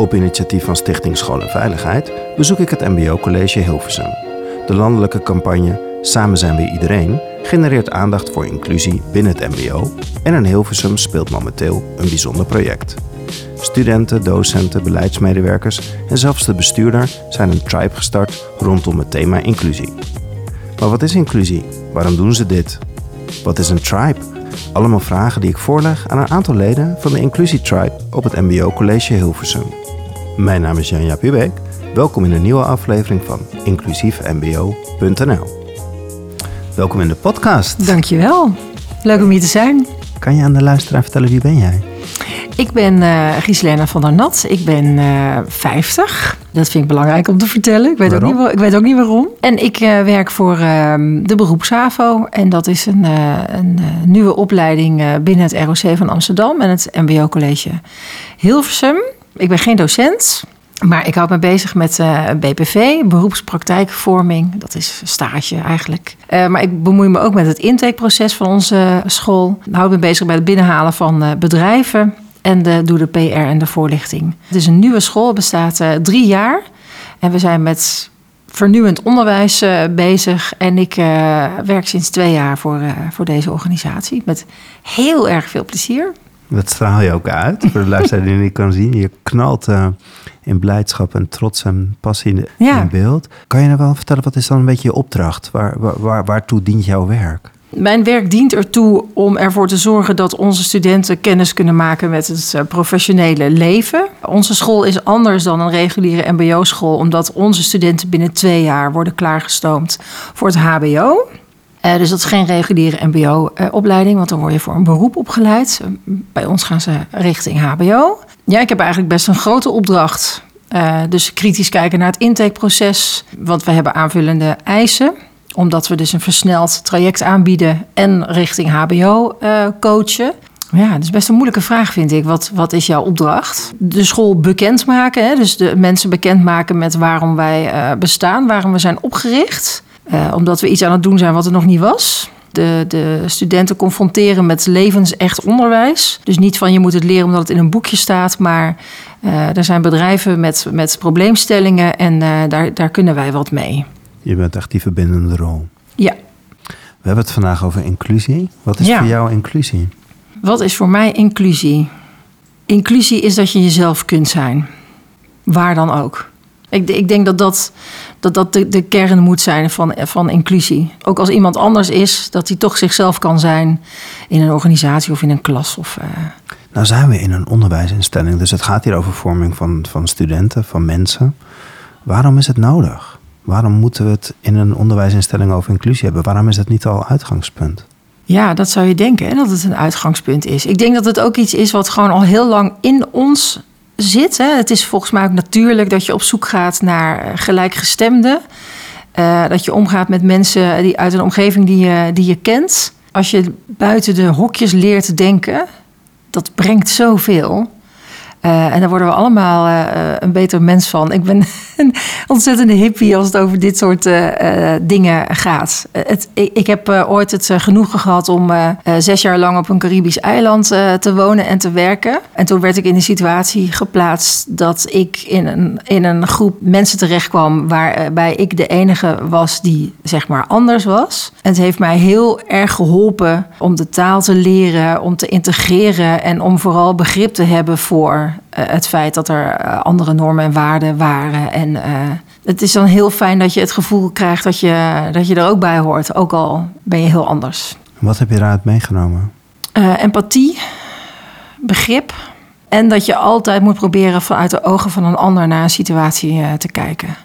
Op initiatief van Stichting School en Veiligheid bezoek ik het MBO College Hilversum. De landelijke campagne Samen zijn we iedereen genereert aandacht voor inclusie binnen het MBO en in Hilversum speelt momenteel een bijzonder project. Studenten, docenten, beleidsmedewerkers en zelfs de bestuurder zijn een tribe gestart rondom het thema inclusie. Maar wat is inclusie? Waarom doen ze dit? Wat is een tribe? Allemaal vragen die ik voorleg aan een aantal leden van de Inclusie Tribe op het MBO College Hilversum. Mijn naam is Jan-Jaap. Welkom in een nieuwe aflevering van inclusiefmbo.nl. Welkom in de podcast. Dankjewel. Leuk om hier te zijn. Kan je aan de luisteraar vertellen wie ben jij? Ik ben uh, Gislena van der Nat. Ik ben uh, 50. Dat vind ik belangrijk om te vertellen. Ik weet, ook niet, ik weet ook niet waarom. En ik uh, werk voor uh, de beroepsHAVO. En dat is een, een nieuwe opleiding binnen het ROC van Amsterdam en het MBO College Hilversum. Ik ben geen docent. Maar ik houd me bezig met uh, BPV, beroepspraktijkvorming. Dat is stage eigenlijk. Uh, maar ik bemoei me ook met het intakeproces van onze school. Ik houd me bezig bij het binnenhalen van uh, bedrijven. En de, doe de PR en de voorlichting. Het is een nieuwe school, bestaat drie jaar. En we zijn met vernieuwend onderwijs bezig. En ik werk sinds twee jaar voor, voor deze organisatie. Met heel erg veel plezier. Dat straal je ook uit. Voor de luisteraar die niet kan zien. Je knalt uh, in blijdschap en trots en passie in, ja. in, beeld. Kan je nou wel vertellen, wat is dan een beetje je opdracht? Waar, waar, waartoe dient jouw werk? Mijn werk dient ertoe om ervoor te zorgen dat onze studenten kennis kunnen maken met het uh, professionele leven. Onze school is anders dan een reguliere MBO-school, omdat onze studenten binnen twee jaar worden klaargestoomd voor het HBO. Uh, dus dat is geen reguliere MBO-opleiding, want dan word je voor een beroep opgeleid. Bij ons gaan ze richting HBO. Ja, ik heb eigenlijk best een grote opdracht. Uh, dus kritisch kijken naar het intakeproces, want we hebben aanvullende eisen omdat we dus een versneld traject aanbieden en richting HBO uh, coachen. Ja, dat is best een moeilijke vraag, vind ik. Wat, wat is jouw opdracht? De school bekendmaken, hè? dus de mensen bekendmaken met waarom wij bestaan, waarom we zijn opgericht. Uh, omdat we iets aan het doen zijn wat er nog niet was. De, de, studenten confronteren met levensecht onderwijs. Dus niet van je moet het leren omdat het in een boekje staat, maar uh, er zijn bedrijven met, met probleemstellingen en uh, daar, daar kunnen wij wat mee. Je bent echt die verbindende rol. Ja. We hebben het vandaag over inclusie. Wat is Ja. voor jou inclusie? Wat is voor mij inclusie? Inclusie is dat je jezelf kunt zijn. Waar dan ook. Ik, ik denk dat dat, dat, dat de, de kern moet zijn van, van inclusie. Ook als iemand anders is, dat hij toch zichzelf kan zijn in een organisatie of in een klas. Of, uh... Nou zijn we in een onderwijsinstelling, dus het gaat hier over vorming van, van studenten, van mensen. Waarom is het nodig? Waarom moeten we het in een onderwijsinstelling over inclusie hebben? Waarom is dat niet al uitgangspunt? Ja, dat zou je denken, hè, dat het een uitgangspunt is. Ik denk dat het ook iets is wat gewoon al heel lang in ons zit. Hè. Het is volgens mij ook natuurlijk dat je op zoek gaat naar gelijkgestemden. Uh, dat je omgaat met mensen die uit een omgeving die je, die je kent. Als je buiten de hokjes leert denken, dat brengt zoveel. Uh, en daar worden we allemaal uh, een beter mens van. Ik ben een ontzettende hippie als het over dit soort dingen gaat. Het, ik, ik, heb ooit het genoegen gehad om zes jaar lang op een Caribisch eiland te wonen en te werken. En toen werd ik in de situatie geplaatst dat ik in een, in een groep mensen terechtkwam waarbij ik de enige was die zeg maar anders was. En het heeft mij heel erg geholpen om de taal te leren, om te integreren en om vooral begrip te hebben voor uh, het feit dat er uh, andere normen en waarden waren. En uh, het is dan heel fijn dat je het gevoel krijgt dat je, dat je er ook bij hoort, ook al ben je heel anders. Wat heb je eruit meegenomen? empathie, begrip. En dat je altijd moet proberen vanuit de ogen van een ander naar een situatie te kijken.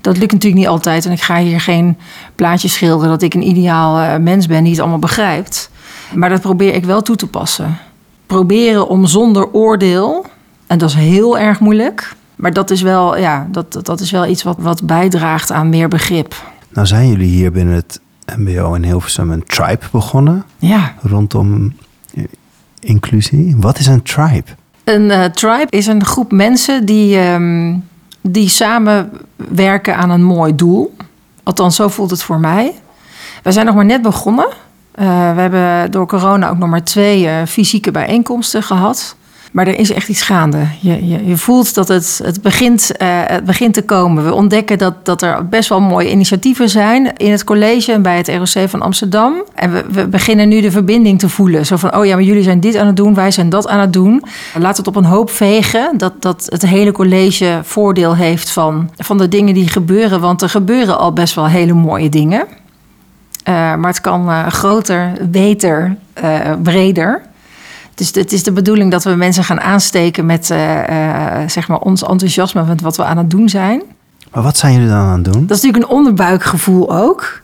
Dat lukt natuurlijk niet altijd. En ik ga hier geen plaatje schilderen dat ik een ideaal mens ben die het allemaal begrijpt. Maar dat probeer ik wel toe te passen proberen om zonder oordeel, en dat is heel erg moeilijk, maar dat is wel, ja, dat, dat is wel iets wat, wat bijdraagt aan meer begrip. Nou zijn jullie hier binnen het MBO in Hilversum een tribe begonnen. Ja. Rondom inclusie. Wat is een tribe? Een uh, tribe is een groep mensen die, um, die samenwerken aan een mooi doel. Althans, zo voelt het voor mij. We zijn nog maar net begonnen. Uh, we hebben door corona ook nog maar twee uh, fysieke bijeenkomsten gehad. Maar er is echt iets gaande. Je, je, je voelt dat het, het, begint, uh, het begint te komen. We ontdekken dat, dat er best wel mooie initiatieven zijn in het college en bij het ROC van Amsterdam. En we, we beginnen nu de verbinding te voelen. Zo van, oh ja, maar jullie zijn dit aan het doen, wij zijn dat aan het doen. Laat het op een hoop vegen dat, dat het hele college voordeel heeft van, van de dingen die gebeuren. Want er gebeuren al best wel hele mooie dingen. Uh, maar het kan uh, groter, beter, uh, breder. Dus het is de bedoeling dat we mensen gaan aansteken met zeg maar ons enthousiasme met wat we aan het doen zijn. Maar wat zijn jullie dan aan het doen? Dat is natuurlijk een onderbuikgevoel ook.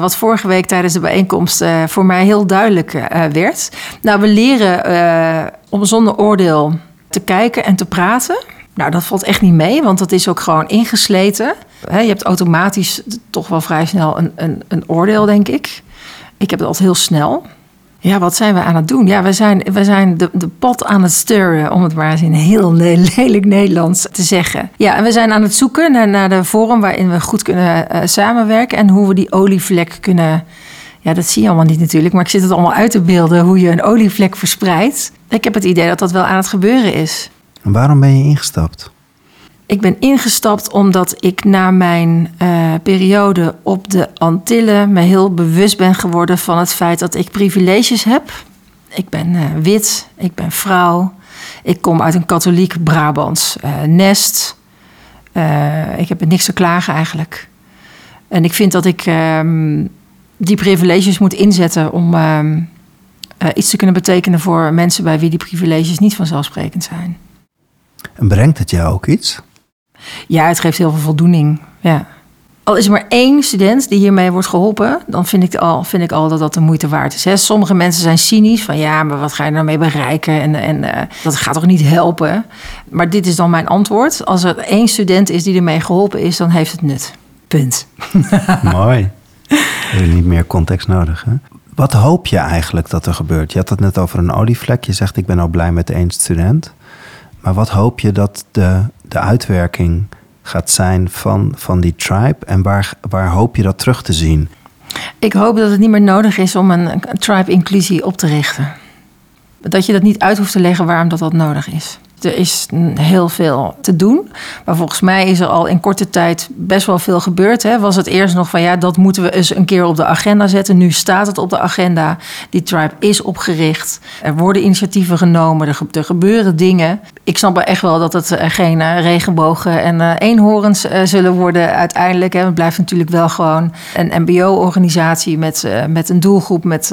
wat vorige week tijdens de bijeenkomst voor mij heel duidelijk werd. Nou, we leren om zonder oordeel te kijken en te praten. Nou, dat valt echt niet mee, want dat is ook gewoon ingesleten. je hebt automatisch toch wel vrij snel een, een, een oordeel, denk ik. Ik heb het altijd heel snel. Ja, wat zijn we aan het doen? Ja, we zijn, we zijn de, de pot aan het stirren, om het maar eens in heel lelijk Nederlands te zeggen. Ja, en we zijn aan het zoeken naar, naar de vorm waarin we goed kunnen uh, samenwerken en hoe we die olievlek kunnen. Ja, dat zie je allemaal niet natuurlijk, maar ik zit het allemaal uit te beelden hoe je een olievlek verspreidt. Ik heb het idee dat dat wel aan het gebeuren is. En waarom ben je ingestapt? Ik ben ingestapt omdat ik na mijn uh, periode op de Antillen me heel bewust ben geworden van het feit dat ik privileges heb. Ik ben uh, wit, ik ben vrouw, ik kom uit een katholiek Brabants uh, nest. ik heb er niks te klagen eigenlijk. En ik vind dat ik ehm, die privileges moet inzetten om ehm, iets te kunnen betekenen voor mensen bij wie die privileges niet vanzelfsprekend zijn. En brengt het jou ook iets? Ja, het geeft heel veel voldoening. Ja. Al is er maar één student die hiermee wordt geholpen, dan vind ik al, vind ik al dat dat de moeite waard is. Hè. Sommige mensen zijn cynisch van ja, maar wat ga je nou mee bereiken? En, en uh, dat gaat toch niet helpen? Maar dit is dan mijn antwoord. Als er één student is die ermee geholpen is, dan heeft het nut. Punt. Mooi. Er is niet meer context nodig. Hè? Wat hoop je eigenlijk dat er gebeurt? Je had het net over een olievlek. Je zegt ik ben al blij met één student. Maar wat hoop je dat de, de uitwerking gaat zijn van, van die tribe? En waar, waar hoop je dat terug te zien? Ik hoop dat het niet meer nodig is om een, tribe-inclusie op te richten. Dat je dat niet uit hoeft te leggen waarom dat, dat nodig is. Er is heel veel te doen. Maar volgens mij is er al in korte tijd best wel veel gebeurd. Hè. Was het eerst nog van ja, dat moeten we eens een keer op de agenda zetten. Nu staat het op de agenda. Die tribe is opgericht. Er worden initiatieven genomen. Er, gebeuren dingen. Ik snap echt wel dat het uh, geen uh, regenbogen en uh, eenhoorns zullen worden uiteindelijk. Hè. Het blijft natuurlijk wel gewoon een MBO-organisatie met, met een doelgroep met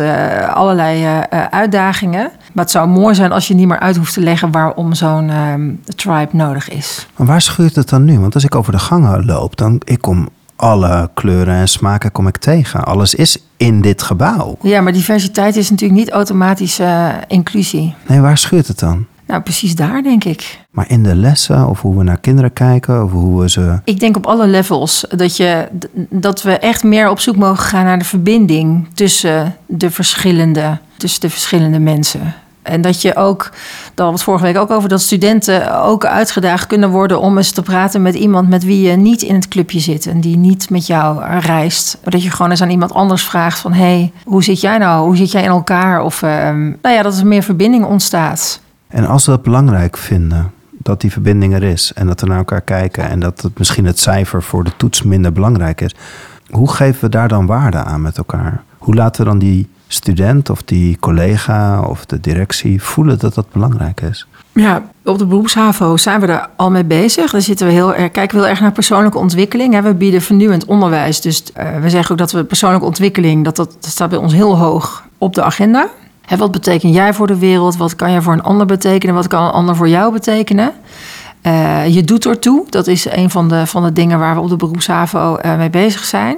allerlei uitdagingen. Maar het zou mooi zijn als je niet meer uit hoeft te leggen waarom zo'n um, tribe nodig is. Maar waar schuurt het dan nu? Want als ik over de gangen loop, dan ik kom alle kleuren en smaken kom ik tegen. Alles is in dit gebouw. Ja, maar diversiteit is natuurlijk niet automatisch uh, inclusie. Nee, waar schuurt het dan? Nou, precies daar, denk ik. Maar in de lessen, of hoe we naar kinderen kijken, of hoe we ze. Ik denk op alle levels dat, je, dat we echt meer op zoek mogen gaan naar de verbinding tussen de verschillende, tussen de verschillende mensen. En dat je ook, daar hadden het vorige week ook over, dat studenten ook uitgedaagd kunnen worden om eens te praten met iemand met wie je niet in het clubje zit en die niet met jou reist. Maar dat je gewoon eens aan iemand anders vraagt van, hé, hey, hoe zit jij nou? Hoe zit jij in elkaar? Of, um, nou ja, dat er meer verbinding ontstaat. En als we dat belangrijk vinden, dat die verbinding er is en dat we naar elkaar kijken en dat het misschien het cijfer voor de toets minder belangrijk is, hoe geven we daar dan waarde aan met elkaar? Hoe laten we dan die student of die collega of de directie voelen dat dat belangrijk is? Ja, op de beroepshavo zijn we daar al mee bezig. Daar zitten we heel erg, kijken we heel erg naar persoonlijke ontwikkeling. We bieden vernieuwend onderwijs. Dus uh, we zeggen ook dat we persoonlijke ontwikkeling, dat, dat staat bij ons heel hoog op de agenda. Hè, wat betekent jij voor de wereld? Wat kan je voor een ander betekenen? Wat kan een ander voor jou betekenen? Uh, je doet ertoe. Dat is een van de, van de dingen waar we op de beroepshavo uh, mee bezig zijn.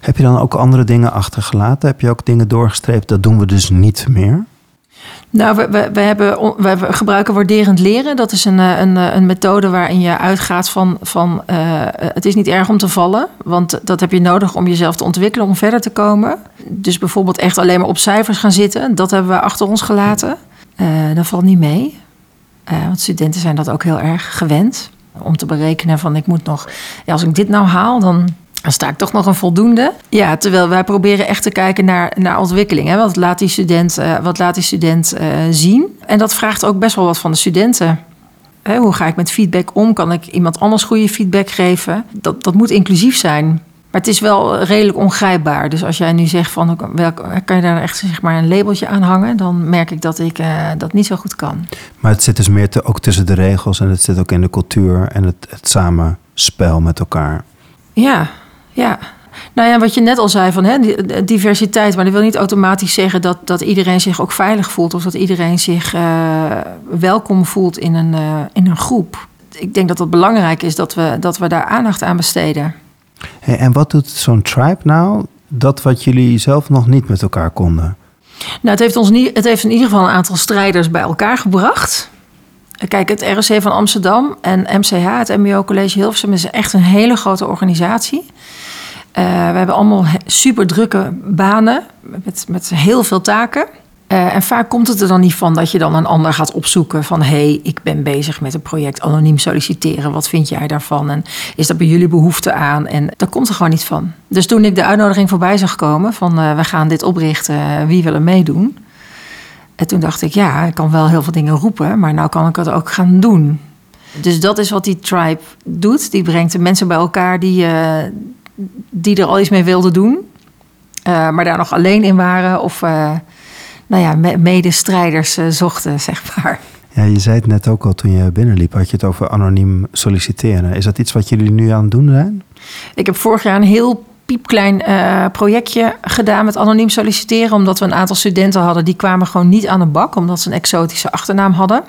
Heb je dan ook andere dingen achtergelaten? Heb je ook dingen doorgestreept? Dat doen we dus niet meer? Nou, we, we, we, hebben, we gebruiken waarderend leren. Dat is een, eh, een, eh, een methode waarin je uitgaat van, van uh, het is niet erg om te vallen. Want dat heb je nodig om jezelf te ontwikkelen, om verder te komen. Dus bijvoorbeeld echt alleen maar op cijfers gaan zitten. Dat hebben we achter ons gelaten. Dat valt niet mee. want studenten zijn dat ook heel erg gewend. Om te berekenen van ik moet nog... Als ik dit nou haal, dan Dan sta ik toch nog een voldoende. Ja, terwijl wij proberen echt te kijken naar, naar ontwikkeling. Hè? Wat laat die student, uh, wat laat die student uh, zien? En dat vraagt ook best wel wat van de studenten. Hè, hoe ga ik met feedback om? Kan ik iemand anders goede feedback geven? Dat, dat moet inclusief zijn. Maar het is wel redelijk ongrijpbaar. Dus als jij nu zegt van welk, kan je daar echt zeg maar een labeltje aan hangen, dan merk ik dat ik uh, dat niet zo goed kan. Maar het zit dus meer te, ook tussen de regels en het zit ook in de cultuur en het, het samenspel met elkaar. Ja, ja. Nou ja, wat je net al zei van hè, diversiteit, maar dat wil niet automatisch zeggen dat, dat iedereen zich ook veilig voelt of dat iedereen zich uh, welkom voelt in een, uh, in een groep. Ik denk dat het belangrijk is dat we, dat we daar aandacht aan besteden. Hey, en wat doet zo'n tribe nou, dat wat jullie zelf nog niet met elkaar konden? Nou, het heeft, ons niet, het heeft in ieder geval een aantal strijders bij elkaar gebracht. Kijk, het ROC van Amsterdam en MCH, het MBO College Hilversum, is echt een hele grote organisatie. Uh, we hebben allemaal super drukke banen met, met heel veel taken. Uh, en vaak komt het er dan niet van dat je dan een ander gaat opzoeken van hé, hey, ik ben bezig met een project anoniem solliciteren. Wat vind jij daarvan? En is dat bij jullie behoefte aan? En daar komt er gewoon niet van. Dus toen ik de uitnodiging voorbij zag komen van uh, we gaan dit oprichten, wie wil er meedoen? En toen dacht ik, ja, ik kan wel heel veel dingen roepen, maar nou kan ik het ook gaan doen. Dus dat is wat die tribe doet. Die brengt de mensen bij elkaar die, die er al iets mee wilden doen, uh, maar daar nog alleen in waren of uh, nou ja, medestrijders zochten, zeg maar. Ja, je zei het net ook al toen je binnenliep, had je het over anoniem solliciteren. Is dat iets wat jullie nu aan het doen zijn? Ik heb vorig jaar een heel piepklein projectje gedaan met anoniem solliciteren. Omdat we een aantal studenten hadden die kwamen gewoon niet aan de bak. Omdat ze een exotische achternaam hadden.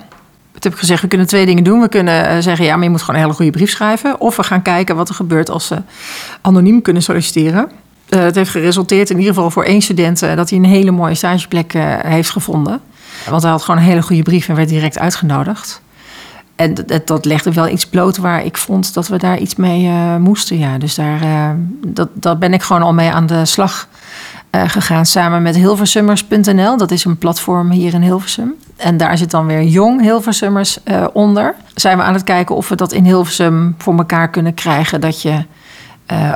Heb ik gezegd, we kunnen twee dingen doen. We kunnen uh, zeggen, ja, maar je moet gewoon een hele goede brief schrijven. Of we gaan kijken wat er gebeurt als ze anoniem kunnen solliciteren. Uh, het heeft geresulteerd in ieder geval voor één student... dat hij een hele mooie stageplek heeft gevonden. Want hij had gewoon een hele goede brief en werd direct uitgenodigd. En dat, legde wel iets bloot waar ik vond dat we daar iets mee moesten. Ja. Dus daar, dat, dat ben ik gewoon al mee aan de slag gegaan. Samen met Hilversummers.nl. Dat is een platform hier in Hilversum. En daar zit dan weer jong Hilversummers onder. Zijn we aan het kijken of we dat in Hilversum voor elkaar kunnen krijgen. Dat je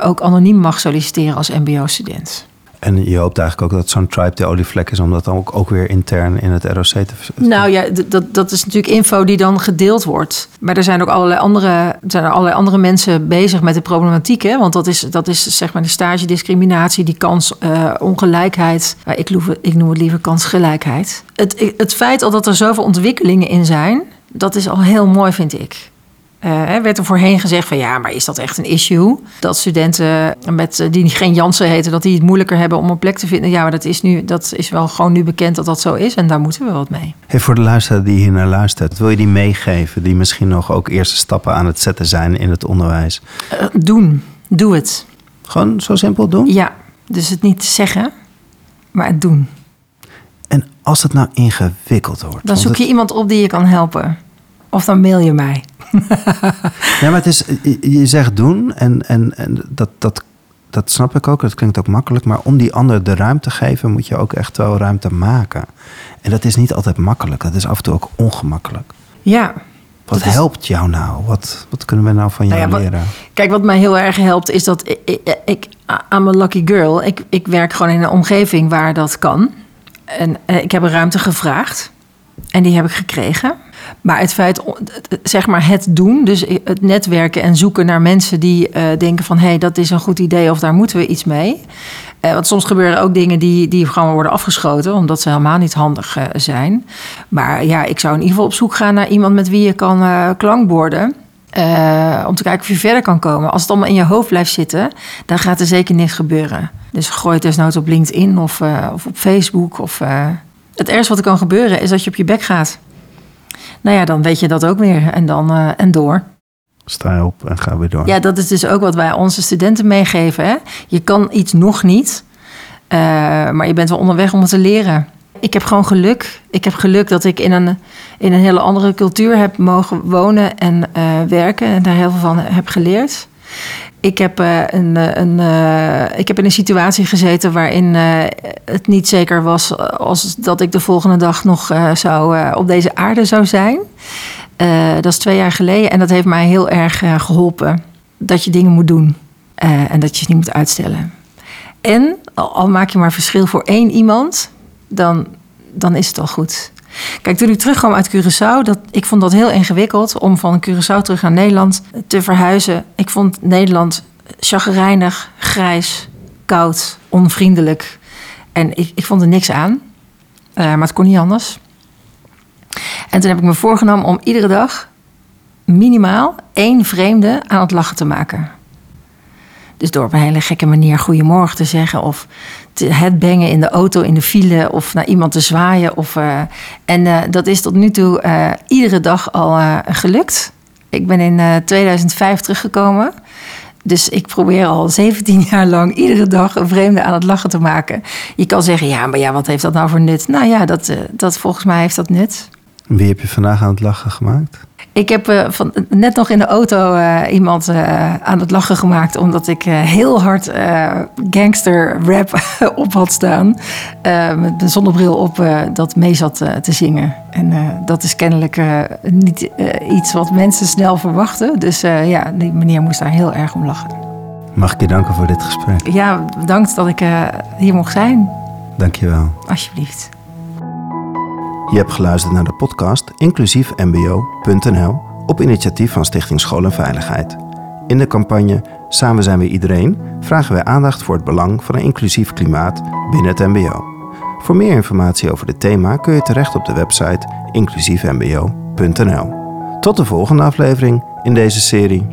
ook anoniem mag solliciteren als MBO-student. En je hoopt eigenlijk ook dat zo'n tribe de olievlek is, om dat dan ook, ook weer intern in het ROC te. Nou ja, dat, dat is natuurlijk info die dan gedeeld wordt. Maar er zijn ook allerlei andere, zijn er allerlei andere mensen bezig met de problematiek. Hè? Want dat is, dat is zeg maar de stagediscriminatie, die kansongelijkheid. Uh, ik, ik noem het liever kansgelijkheid. Het, het feit al dat er zoveel ontwikkelingen in zijn, dat is al heel mooi, vind ik. Uh, werd er voorheen gezegd van ja, maar is dat echt een issue? Dat studenten met, uh, die geen Jansen heten, dat die het moeilijker hebben om een plek te vinden. Ja, maar dat is, nu, dat is wel gewoon nu bekend dat dat zo is en daar moeten we wat mee. Hey, voor de luisteraar die hier naar luistert, wil je die meegeven? Die misschien nog ook eerste stappen aan het zetten zijn in het onderwijs? Uh, doen. Doe het. Gewoon zo simpel doen? Ja, dus het niet zeggen, maar het doen. En als het nou ingewikkeld wordt? Dan zoek je het... iemand op die je kan helpen. Of dan mail je mij. ja, maar het is, je zegt doen en, en, en dat, dat, dat snap ik ook. Dat klinkt ook makkelijk. Maar om die ander de ruimte te geven, moet je ook echt wel ruimte maken. En dat is niet altijd makkelijk. Dat is af en toe ook ongemakkelijk. Ja. Wat helpt jou nou? Wat, wat kunnen we nou van jou nou ja, leren? Wat, kijk, wat mij heel erg helpt is dat ik, ik, ik I'm a lucky girl. Ik, ik werk gewoon in een omgeving waar dat kan. En eh, ik heb een ruimte gevraagd. En die heb ik gekregen. Maar het feit, zeg maar het doen, dus het netwerken en zoeken naar mensen die uh, denken van hé, hey, dat is een goed idee of daar moeten we iets mee. Uh, want soms gebeuren ook dingen die, die gewoon worden afgeschoten, omdat ze helemaal niet handig zijn. Maar ja, ik zou in ieder geval op zoek gaan naar iemand met wie je kan klankborden. om te kijken of je verder kan komen. Als het allemaal in je hoofd blijft zitten, dan gaat er zeker niks gebeuren. Dus gooi het desnoods op LinkedIn of, of op Facebook. Of, het ergste wat er kan gebeuren is dat je op je bek gaat. Nou ja, dan weet je dat ook weer en dan uh, en door. Sta op en ga weer door. Ja, dat is dus ook wat wij onze studenten meegeven. Hè? Je kan iets nog niet, uh, maar je bent wel onderweg om het te leren. Ik heb gewoon geluk. Ik heb geluk dat ik in een, in een hele andere cultuur heb mogen wonen en uh, werken. En daar heel veel van heb geleerd. Ik heb, uh, een, een, uh, ik heb in een situatie gezeten waarin het niet zeker was als dat ik de volgende dag nog zou, op deze aarde zou zijn. dat is twee jaar geleden en dat heeft mij heel erg geholpen. Dat je dingen moet doen. Eh, en dat je het niet moet uitstellen. En al, al maak je maar verschil voor één iemand, dan, dan is het al goed. Kijk, toen ik terugkwam uit Curaçao, dat, ik vond dat heel ingewikkeld om van Curaçao terug naar Nederland te verhuizen. Ik vond Nederland chagrijnig, grijs, koud, onvriendelijk. En ik, ik vond er niks aan. Uh, maar het kon niet anders. En toen heb ik me voorgenomen om iedere dag minimaal één vreemde aan het lachen te maken. Dus door op een hele gekke manier goedemorgen te zeggen. Of het bengen in de auto, in de file. Of naar iemand te zwaaien. Of, uh, en uh, dat is tot nu toe uh, iedere dag al gelukt. Ik ben in 2005 teruggekomen. Dus ik probeer al 17 jaar lang iedere dag een vreemde aan het lachen te maken. Je kan zeggen, ja, maar ja, wat heeft dat nou voor nut? Nou ja, dat, dat volgens mij heeft dat nut. Wie heb je vandaag aan het lachen gemaakt? Ik heb uh, van, net nog in de auto uh, iemand uh, aan het lachen gemaakt. Omdat ik heel hard gangster rap op had staan. met een zonnebril op dat mee zat te zingen. En dat is kennelijk niet iets wat mensen snel verwachten. Dus ja, die meneer moest daar heel erg om lachen. Mag ik je danken voor dit gesprek? Ja, bedankt dat ik hier mocht zijn. Dank je wel. Alsjeblieft. Je hebt geluisterd naar de podcast inclusiefmbo.nl op initiatief van Stichting School en Veiligheid. In de campagne Samen zijn we iedereen vragen wij aandacht voor het belang van een inclusief klimaat binnen het MBO. Voor meer informatie over dit thema kun je terecht op de website inclusiefmbo.nl. Tot de volgende aflevering in deze serie.